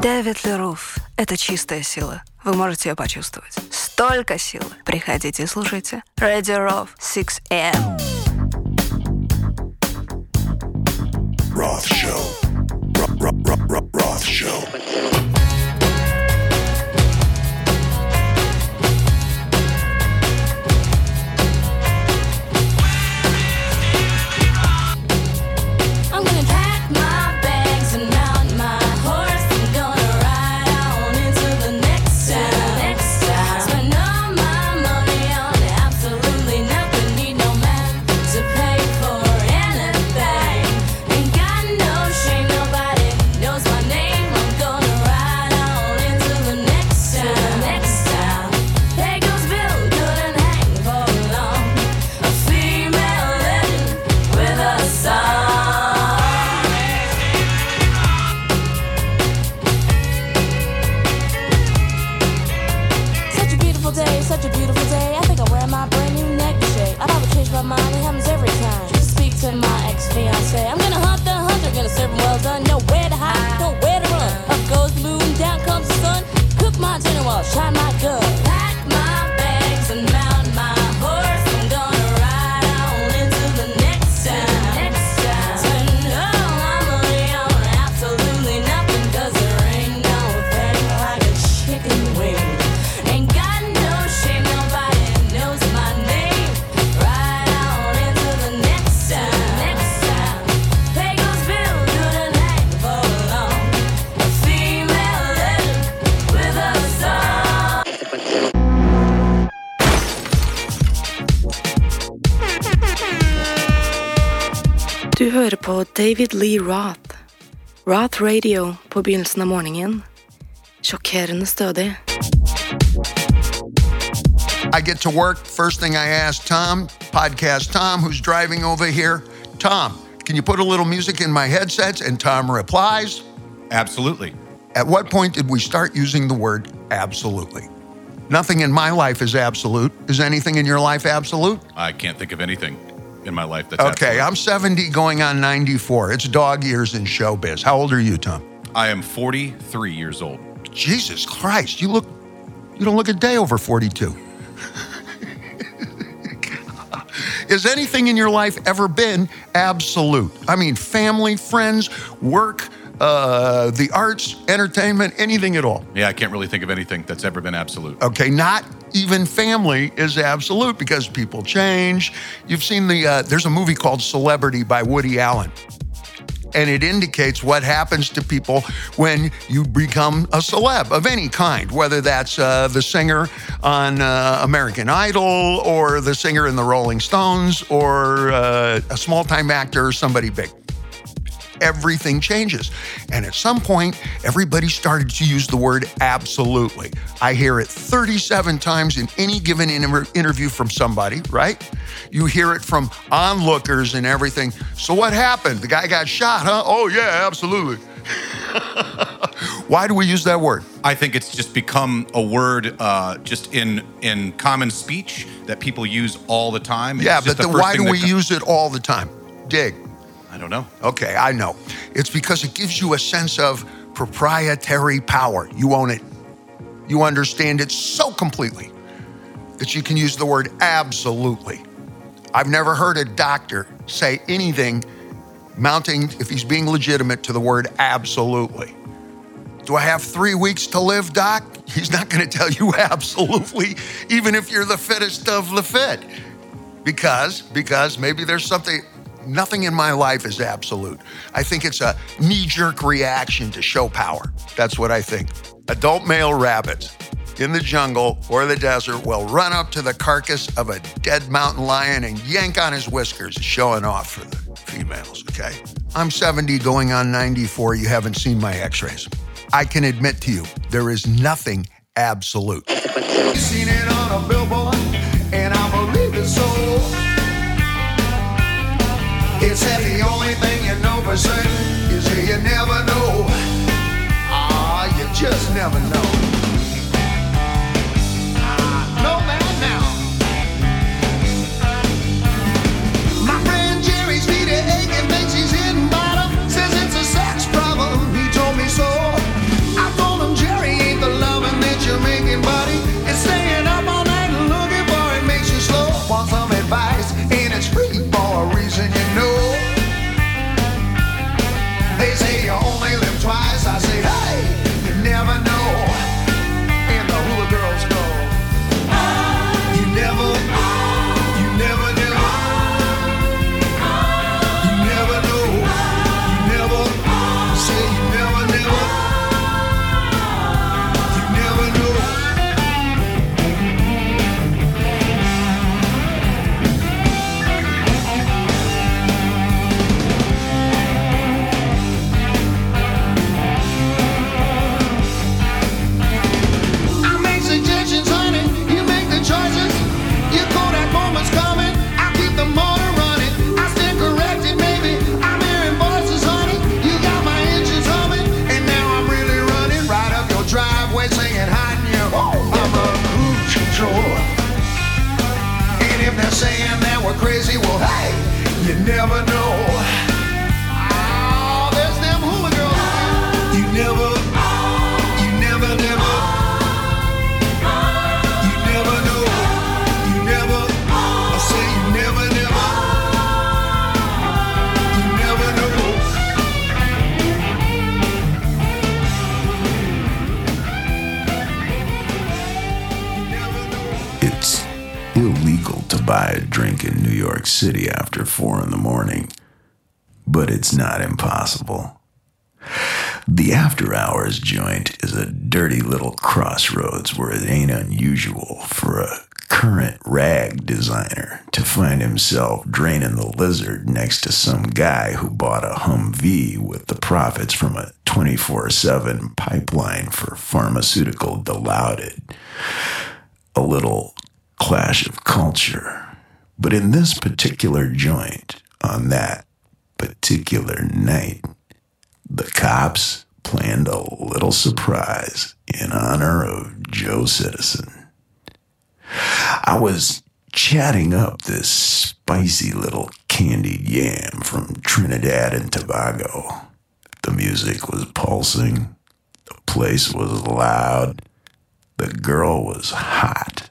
Дэвид Леруф — это чистая сила. Вы можете ее почувствовать. Столько силы. Приходите и слушайте. Radio Roof 6 AM. Roth Show. Roth Show. shine my David Lee Roth. Roth Radio på begynnelsen av morgenen. Sjokkerende stødig. I get to work. First thing I ask Tom, podcast Tom, who's driving over here, Tom, can you put a little music in my headsets? And Tom replies, Absolutely. At what point did we start using the word absolutely? Nothing in my life is absolute. Is anything in your life absolute? I can't think of anything in my life that's Okay. I'm 70 going on 94. It's dog years in showbiz. How old are you, Tom? I am 43 years old. Jesus Christ, you look you don't look a day over 42. Has anything in your life ever been absolute? I mean, family, friends, work, uh, the arts, entertainment, anything at all. Yeah, I can't really think of anything that's ever been absolute. Okay, not even family is absolute because people change. You've seen the, uh, there's a movie called Celebrity by Woody Allen. And it indicates what happens to people when you become a celeb of any kind, whether that's uh, the singer on uh, American Idol or the singer in the Rolling Stones or uh, a small time actor or somebody big everything changes. And at some point, everybody started to use the word absolutely. I hear it 37 times in any given inter- interview from somebody, right? You hear it from onlookers and everything. So what happened? The guy got shot, huh? Oh, yeah, absolutely. Why do we use that word? I think it's just become a word uh, just in in common speech that people use all the time. It's yeah, but the why do we co- use it all the time? Dig. I don't know. Okay, I know. It's because it gives you a sense of proprietary power. You own it. You understand it so completely that you can use the word absolutely. I've never heard a doctor say anything mounting, if he's being legitimate, to the word absolutely. Do I have three weeks to live, doc? He's not going to tell you absolutely, even if you're the fittest of the fit. Because, because maybe there's something, nothing in my life is absolute. I think it's a knee jerk reaction to show power. That's what I think. Adult male rabbits in the jungle or the desert will run up to the carcass of a dead mountain lion and yank on his whiskers, showing off for the females, okay? I'm 70 going on 94. You haven't seen my x rays. I can admit to you, there is nothing absolute. It said the only thing you know for certain is that you never know. Ah, you just never know. York City after four in the morning, but it's not impossible. The After Hours joint is a dirty little crossroads where it ain't unusual for a current rag designer to find himself draining the lizard next to some guy who bought a Humvee with the profits from a 24 7 pipeline for pharmaceutical dilaudid. A little clash of culture. But in this particular joint, on that particular night, the cops planned a little surprise in honor of Joe Citizen. I was chatting up this spicy little candied yam from Trinidad and Tobago. The music was pulsing, the place was loud, the girl was hot,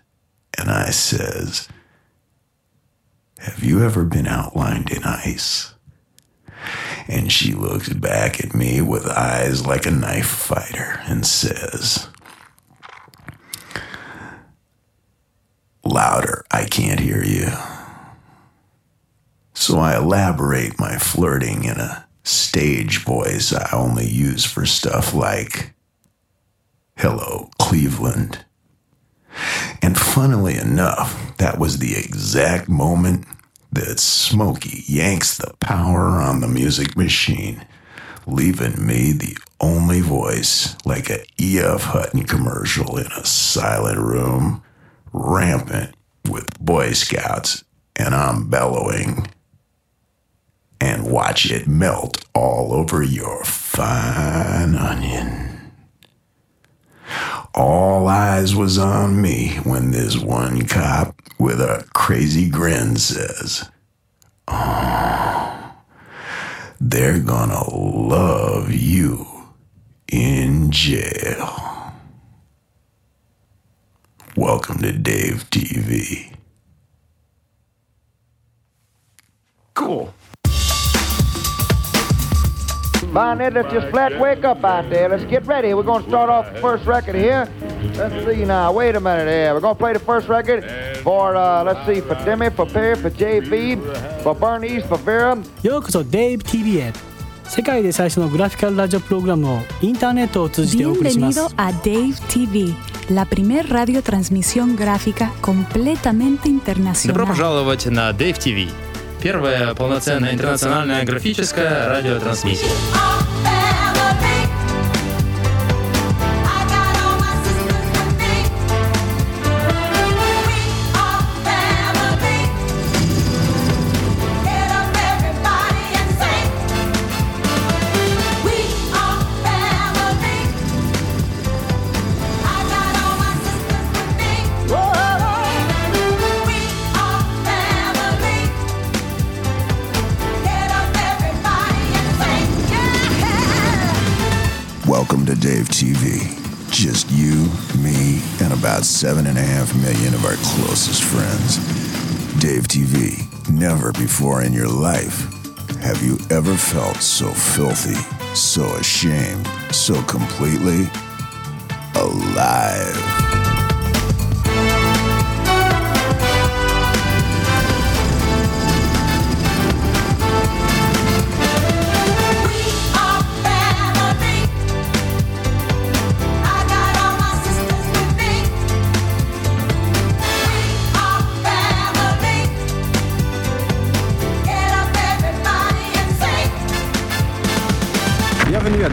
and I says, Have you ever been outlined in ice? And she looks back at me with eyes like a knife fighter and says, Louder, I can't hear you. So I elaborate my flirting in a stage voice I only use for stuff like, Hello, Cleveland. And funnily enough, that was the exact moment that Smokey yanks the power on the music machine, leaving me the only voice like a E.F. Hutton commercial in a silent room, rampant with Boy Scouts, and I'm bellowing. And watch it melt all over your fine onion. All eyes was on me when this one cop with a crazy grin says, Oh, they're gonna love you in jail. Welcome to Dave TV. Cool. Bonnet, let's just flat wake up out there. Let's get ready. We're going to start off the first record here. Let's see now. Wait a minute here. We're going to play the first record for, uh, let's see, for Demi, for Perry, for JV, for Bernice, for Vera. ようこそ DaveTV へ世界で最初のグラフィカルラジオプログラムをインターネットを通じてお送りします Bienvenido a Dave TV, la primer radiotransmisión gráfica completamente Добро internacional. пожаловать на Dave TV. Первая полноценная интернациональная графическая радиотрансмиссия. About seven and a half million of our closest friends. Dave TV, never before in your life have you ever felt so filthy, so ashamed, so completely alive.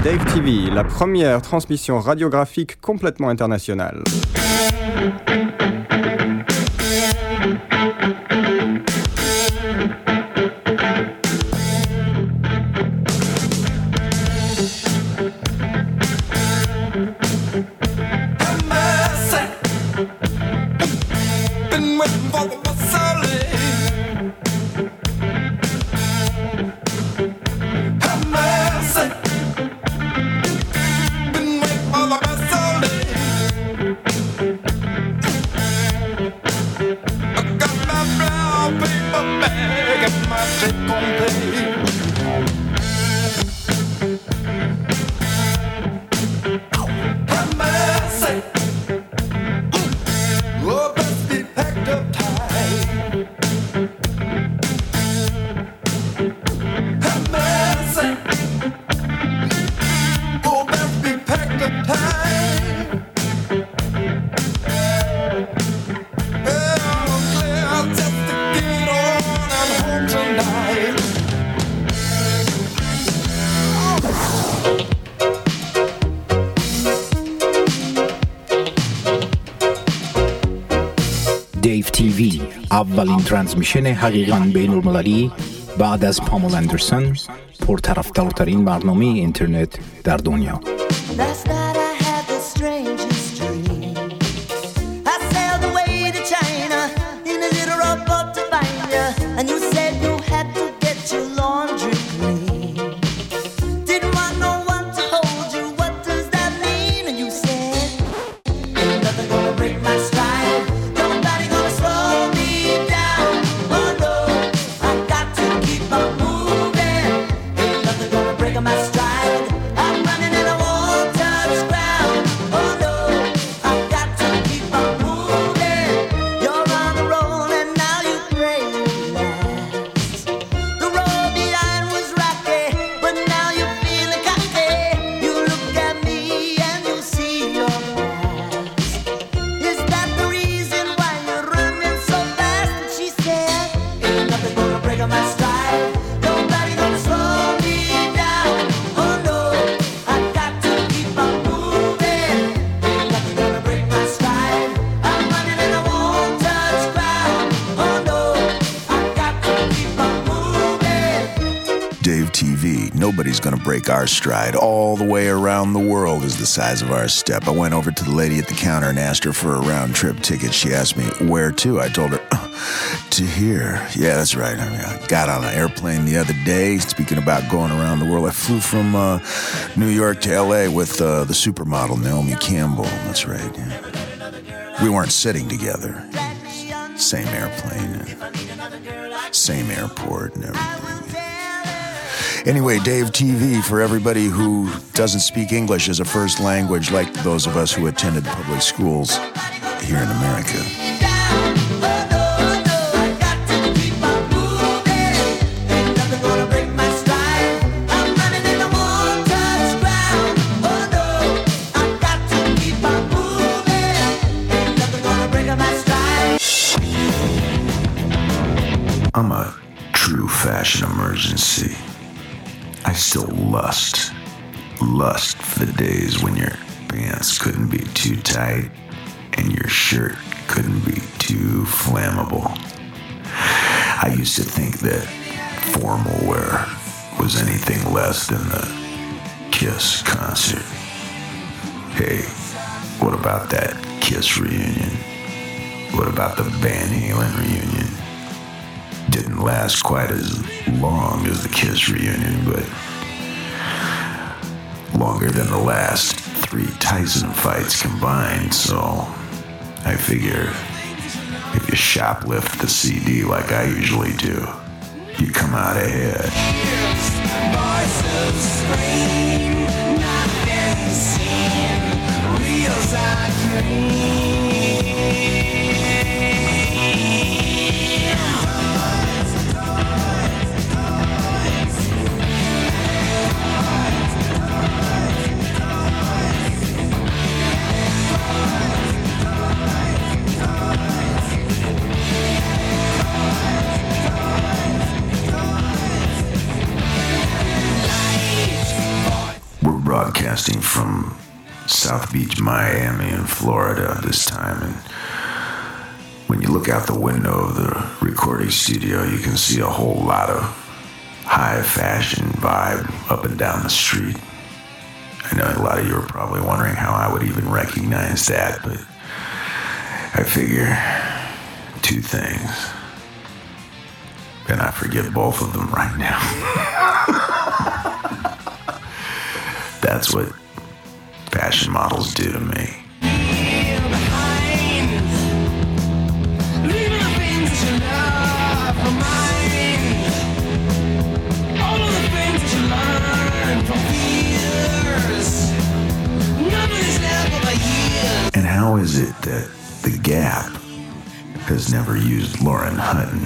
Dave TV, la première transmission radiographique complètement internationale. اولین ترانسمیشن حقیقا بین المللی بعد از پامل اندرسون پرطرفدارترین برنامه اینترنت در دنیا. Stride. All the way around the world is the size of our step. I went over to the lady at the counter and asked her for a round trip ticket. She asked me, where to? I told her, to here. Yeah, that's right. I, mean, I got on an airplane the other day. Speaking about going around the world, I flew from uh, New York to LA with uh, the supermodel Naomi Campbell. That's right. yeah. We weren't sitting together. Same airplane, same airport, and everything. Anyway, Dave TV for everybody who doesn't speak English as a first language, like those of us who attended public schools here in America. I'm a true fashion emergency. I still lust. Lust for the days when your pants couldn't be too tight and your shirt couldn't be too flammable. I used to think that formal wear was anything less than the Kiss concert. Hey, what about that Kiss reunion? What about the Van Halen reunion? didn't last quite as long as the Kiss reunion, but longer than the last three Tyson fights combined, so I figure if you shoplift the CD like I usually do, you come out ahead. Yes, Miami, in Florida this time. And when you look out the window of the recording studio, you can see a whole lot of high fashion vibe up and down the street. I know a lot of you are probably wondering how I would even recognize that, but I figure two things. And I forget both of them right now. That's what fashion models do to me. And how is it that The Gap has never used Lauren Hutton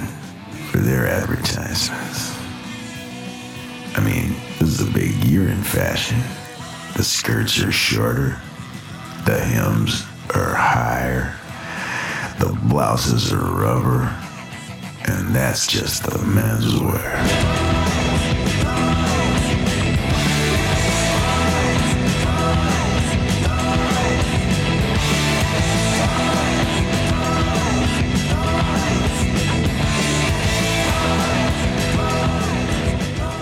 for their advertisements? I mean, this is a big year in fashion. The skirts are shorter, the hems are higher, the blouses are rubber, and that's just the menswear.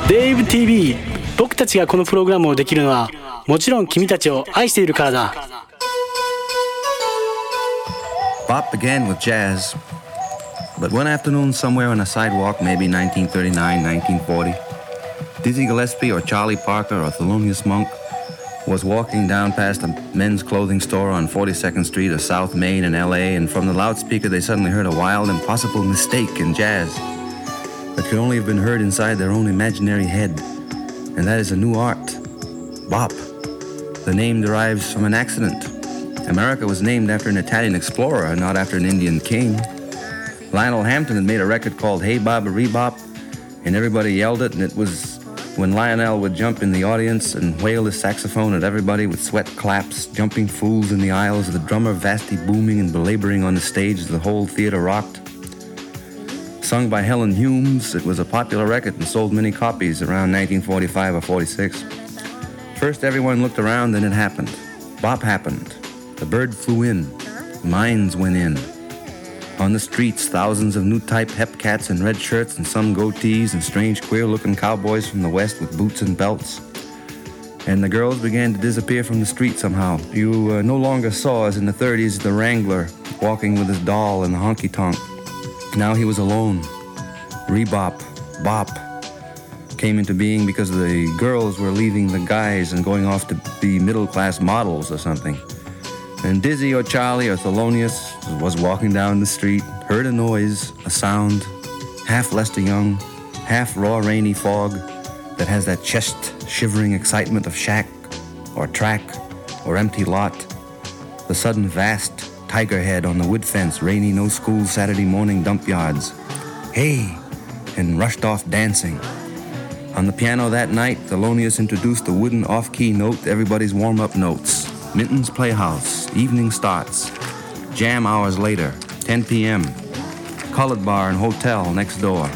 Dave TV 僕たちがこのプログラムをできるのはもちろん君たちを愛しているからだ Bop began with jazz, but one afternoon somewhere on a sidewalk, maybe 1939, 1940, Dizzy Gillespie or Charlie Parker or Thelonious Monk was walking down past a men's clothing store on 42nd Street of South Main in LA, and from the loudspeaker they suddenly heard a wild, impossible mistake in jazz that could only have been heard inside their own imaginary head. And that is a new art bop. The name derives from an accident. America was named after an Italian explorer, not after an Indian king. Lionel Hampton had made a record called Hey Baba Rebop, and everybody yelled it, and it was when Lionel would jump in the audience and wail his saxophone at everybody with sweat claps, jumping fools in the aisles, the drummer vastly booming and belaboring on the stage as the whole theater rocked. Sung by Helen Humes, it was a popular record and sold many copies around 1945 or 46. First, everyone looked around, then it happened. Bop happened. The bird flew in. Minds went in. On the streets, thousands of new type hep cats in red shirts and some goatees and strange queer looking cowboys from the west with boots and belts. And the girls began to disappear from the street somehow. You uh, no longer saw, as in the 30s, the Wrangler walking with his doll in the honky tonk. Now he was alone. Rebop, bop came into being because the girls were leaving the guys and going off to be middle class models or something. And Dizzy or Charlie or Thelonious was walking down the street, heard a noise, a sound, half Lester Young, half raw rainy fog that has that chest shivering excitement of shack or track or empty lot. The sudden vast tiger head on the wood fence, rainy no school Saturday morning dump yards. Hey! And rushed off dancing. On the piano that night, Thelonious introduced the wooden off key note everybody's warm up notes. Minton's Playhouse, evening starts. Jam hours later, 10 p.m. Colored bar and hotel next door.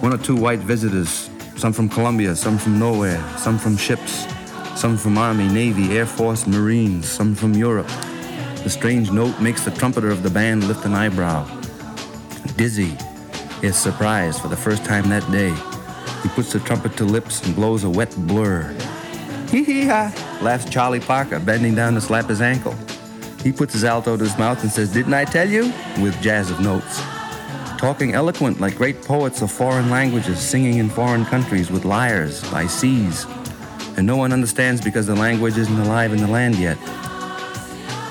One or two white visitors, some from Columbia, some from nowhere, some from ships, some from Army, Navy, Air Force, Marines, some from Europe. The strange note makes the trumpeter of the band lift an eyebrow. Dizzy is surprised for the first time that day. He puts the trumpet to lips and blows a wet blur. Hee hee ha, laughs Charlie Parker, bending down to slap his ankle. He puts his alto to his mouth and says, Didn't I tell you? with jazz of notes. Talking eloquent like great poets of foreign languages, singing in foreign countries with lyres by seas. And no one understands because the language isn't alive in the land yet.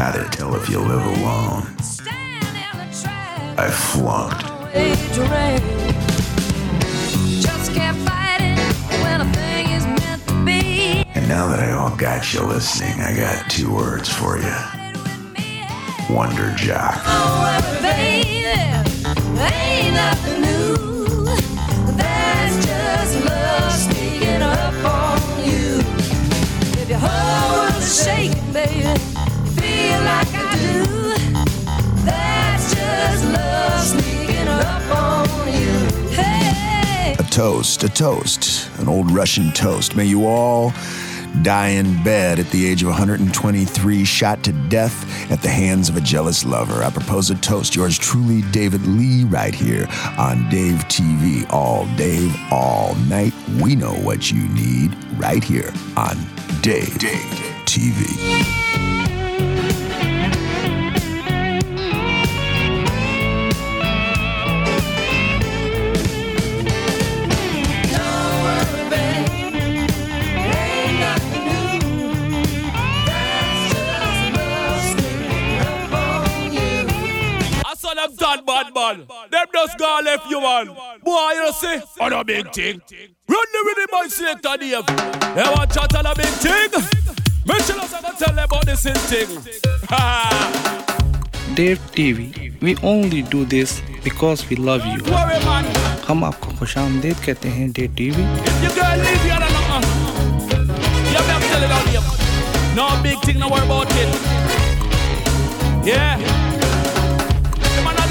How to tell if you live alone. I flunked. And now that I all got you listening, I got two words for you. Wonder Jack. toast, a toast, an old Russian toast. May you all die in bed at the age of 123, shot to death at the hands of a jealous lover. I propose a toast. Yours truly, David Lee, right here on Dave TV. All Dave, all night. We know what you need right here on Dave, Dave. TV. on a big thing. Run the rhythm selector Dave. They want chat on a big thing. Gonna tell about this thing. Dave TV, we only do this because we love you. हम आपको No big thing, no worry about it. Man,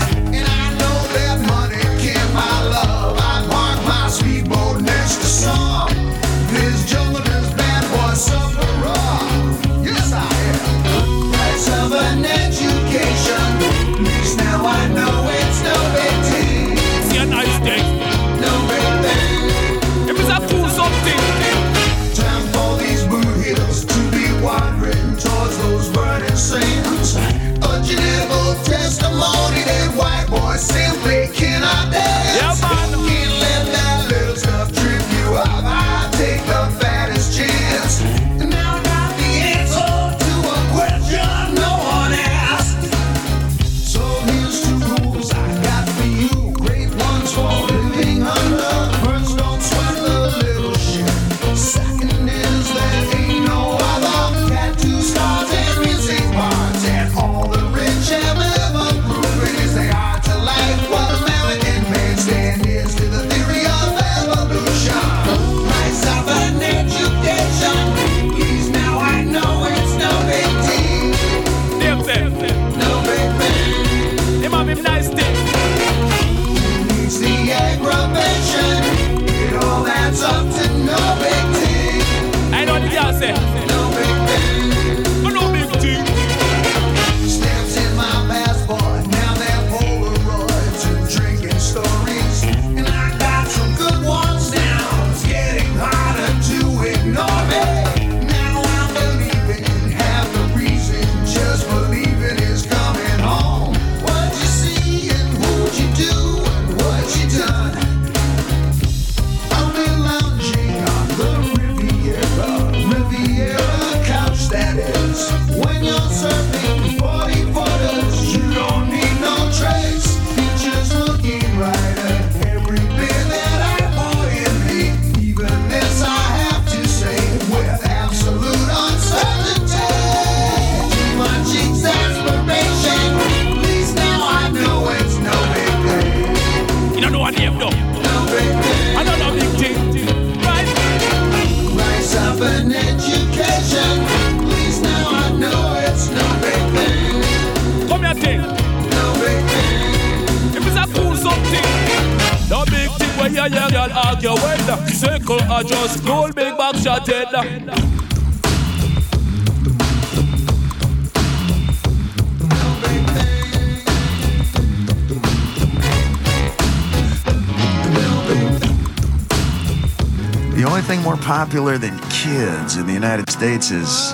popular than kids in the United States is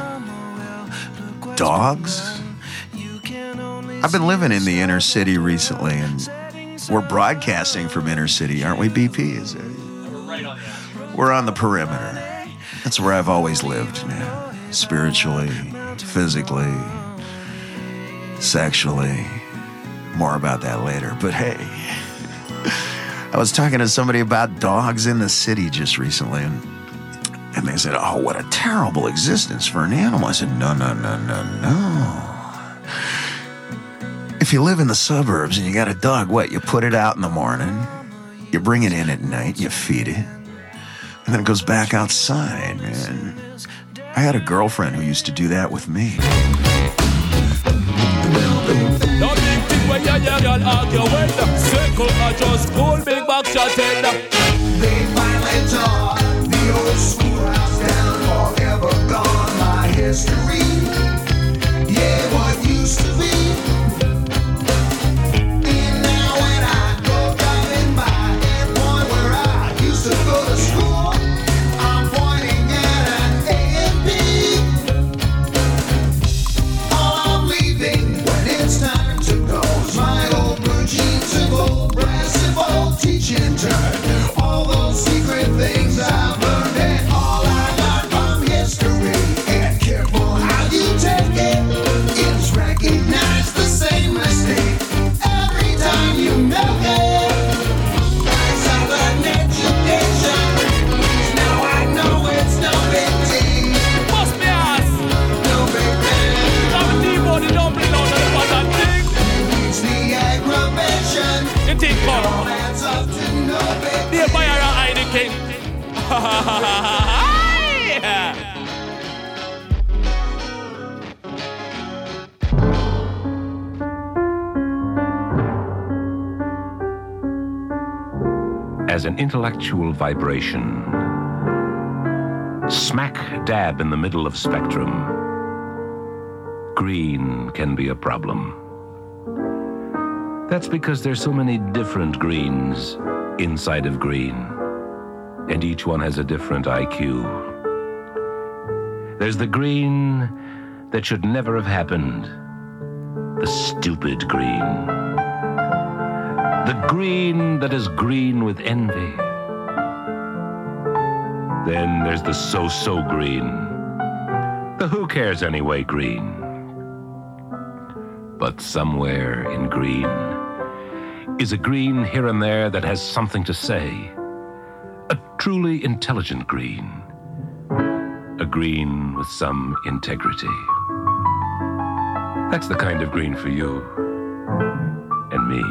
dogs. I've been living in the inner city recently, and we're broadcasting from inner city, aren't we, BP? Is it? We're on the perimeter. That's where I've always lived, man. Spiritually, physically, sexually. More about that later. But hey, I was talking to somebody about dogs in the city just recently, and, they said, Oh, what a terrible existence for an animal. I said, No, no, no, no, no. If you live in the suburbs and you got a dog, what? You put it out in the morning, you bring it in at night, you feed it, and then it goes back outside, man. I had a girlfriend who used to do that with me. No big thing where ya history, intellectual vibration. Smack dab in the middle of spectrum. Green can be a problem. That's because there's so many different greens inside of green, and each one has a different IQ. There's the green that should never have happened, the stupid green. The green that is green with envy. Then there's the so so green. The who cares anyway green. But somewhere in green is a green here and there that has something to say. A truly intelligent green. A green with some integrity. That's the kind of green for you and me.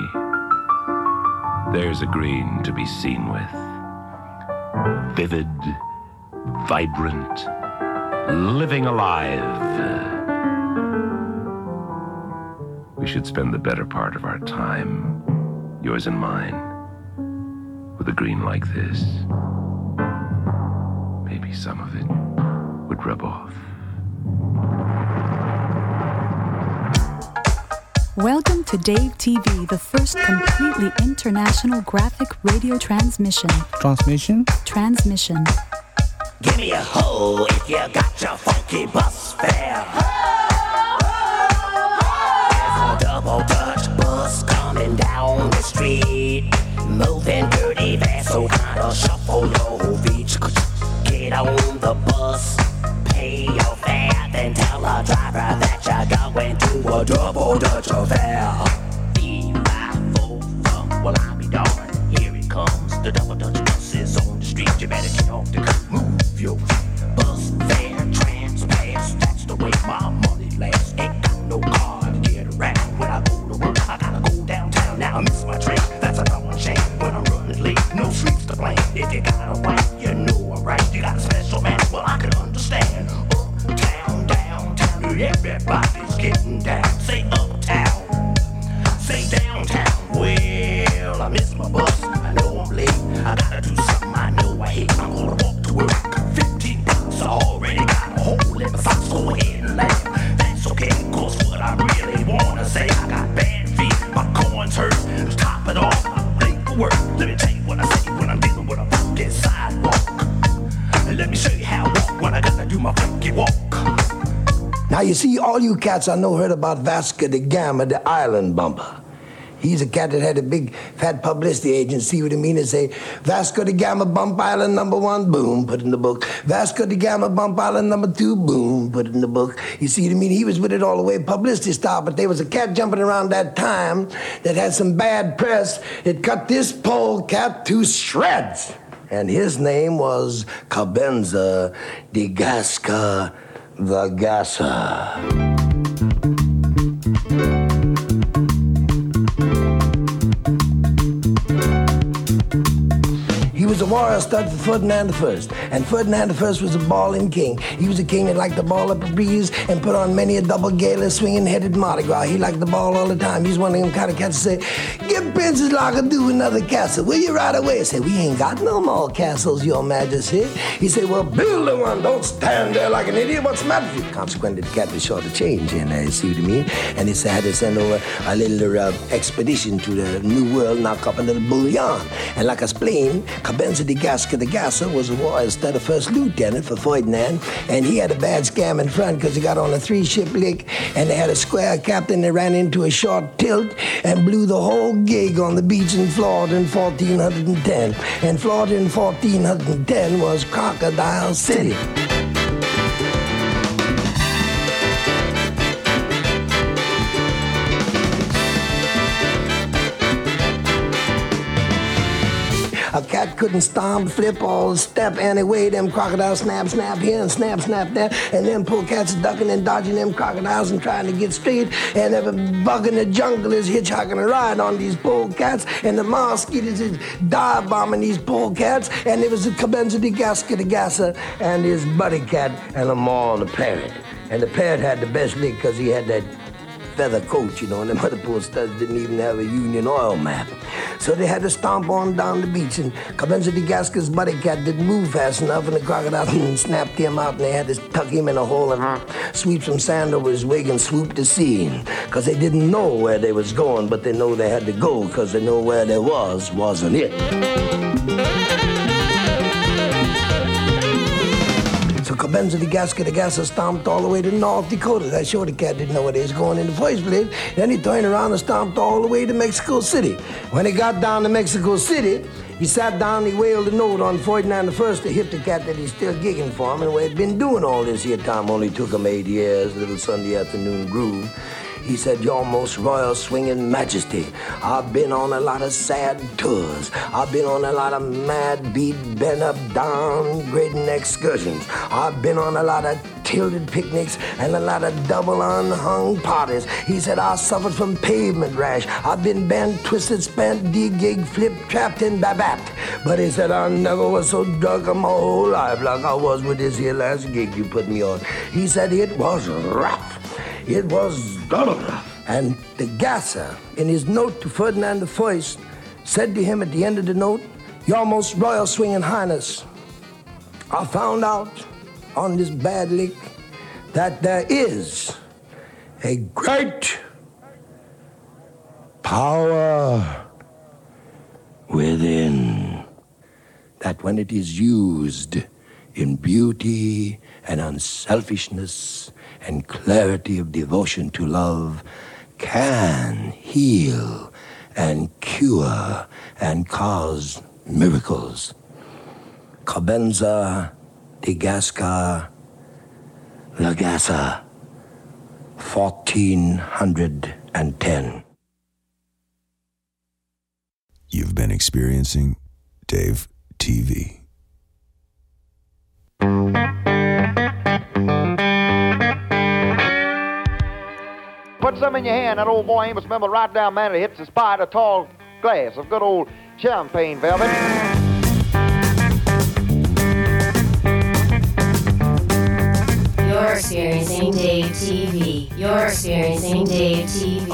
There's a green to be seen with. Vivid, vibrant, living alive. We should spend the better part of our time, yours and mine, with a green like this. Maybe some of it would rub off. Welcome to Dave TV, the first completely international graphic radio transmission. Transmission? Transmission. Give me a hoe if you got your funky bus fare. There's a double Dutch bus coming down the street, moving dirty fast, so kinda shuffle your feet. Get on the bus, pay your fare, then tell the driver that you're going to a double Dutch affair. You cats I know heard about Vasco da Gama, the island bumper. He's a cat that had a big fat publicity agency, what I mean? And say, Vasco da Gama Bump Island number one, boom, put in the book. Vasco da Gama Bump Island number two, boom, put in the book. You see what I mean? He was with it all the way publicity style, but there was a cat jumping around that time that had some bad press. It cut this pole cat to shreds. And his name was Cabenza de Gasca the Gassa. Warrior stud for Ferdinand I, and Ferdinand I was a balling king. He was a king that liked the ball up a breeze and put on many a double gala swinging headed Mardi Gras. He liked the ball all the time. He's one of them kind of cats that say, Give Princess Lager do another castle. Will you right away? I said, We ain't got no more castles, your majesty. He said, Well, build a one. Don't stand there like an idiot. What's the matter with you? Consequently, the was short of change there, you see what I mean? And he said, I had to send over a little uh, expedition to the New World, knock up a little bullion. And like I explained, Cabenza de Gasca de Gassa was a war instead of first lieutenant for Ferdinand, and he had a bad scam in front because he got on a three-ship lick, and they had a square captain that ran into a short tilt and blew the whole gig on the beach in Florida in 1410. And Florida in 1410 was Crocodile City. Couldn't stomp, flip, or step anyway. Them crocodiles snap, snap here and snap, snap there. And them poor cats ducking and dodging them crocodiles and trying to get straight. And every bug in the jungle is hitchhiking a ride on these poor cats. And the mosquitoes is dive bombing these poor cats. And there was a Cabenza de Gasca and his buddy cat and them all the parrot. And the parrot had the best lick because he had that feather coat, you know, and them other poor studs didn't even have a Union oil map. So they had to stomp on down the beach, and Cabenza de Gasca's buddy cat didn't move fast enough, and the crocodile snapped him out, and they had to tuck him in a hole and sweep some sand over his wig and swoop the scene. Because they didn't know where they was going, but they know they had to go, because they know where they was, wasn't it? De Gassa stomped all the way to North Dakota. That sure the cat didn't know where he was going in the first place. Then he turned around and stomped all the way to Mexico City. When he got down to Mexico City, he sat down he wailed a note on Ferdinand I to hit the cat that he's still gigging for him and where he'd been doing all this here time only took him eight years, little Sunday afternoon groove. He said, Your most royal swinging majesty, I've been on a lot of sad tours. I've been on a lot of mad beat, bent up, downgrading excursions. I've been on a lot of tilted picnics and a lot of double unhung parties. He said, I suffered from pavement rash. I've been bent, twisted, spent, de-gig, flip, trapped, and babapped. But he said, I never was so drunk in my whole life like I was with this here last gig you put me on. He said, it was rough. It was and the gasser, in his note to Ferdinand I, said to him at the end of the note, Your most royal swinging highness, I found out on this bad lick that there is a great power within that when it is used in beauty and unselfishness and clarity of devotion to love can heal and cure and cause miracles. Cabenza de Gasca Lagassa, 1410. You've been experiencing Dave TV. Put some in your hand. That old boy Amos Mimble right down man it hits the spot a tall glass of good old champagne velvet. You're experiencing Dave TV. You're experiencing Dave TV.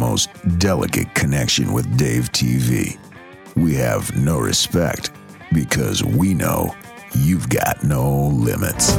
Most delicate connection with Dave TV. We have no respect because we know you've got no limits.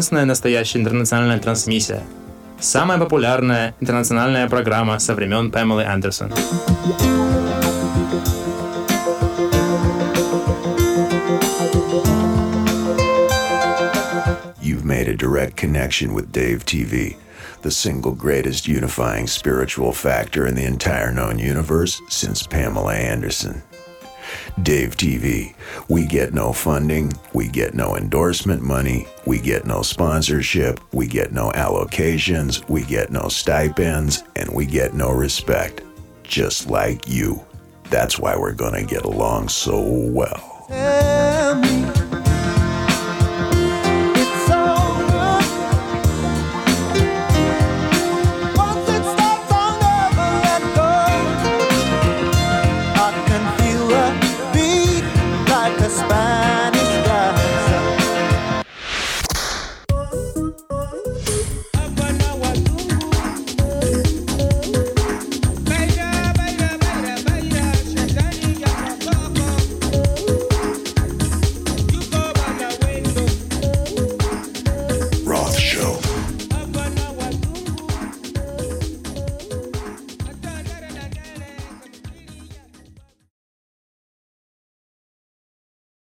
единственная настоящая интернациональная трансмиссия. Самая популярная интернациональная программа со времен Памелы Андерсон. You've made a direct connection with Dave TV, the single greatest unifying spiritual factor in the entire known universe since Pamela Anderson. Dave TV, we get no funding, we get no endorsement money, we get no sponsorship, we get no allocations, we get no stipends, and we get no respect. Just like you. That's why we're gonna get along so well.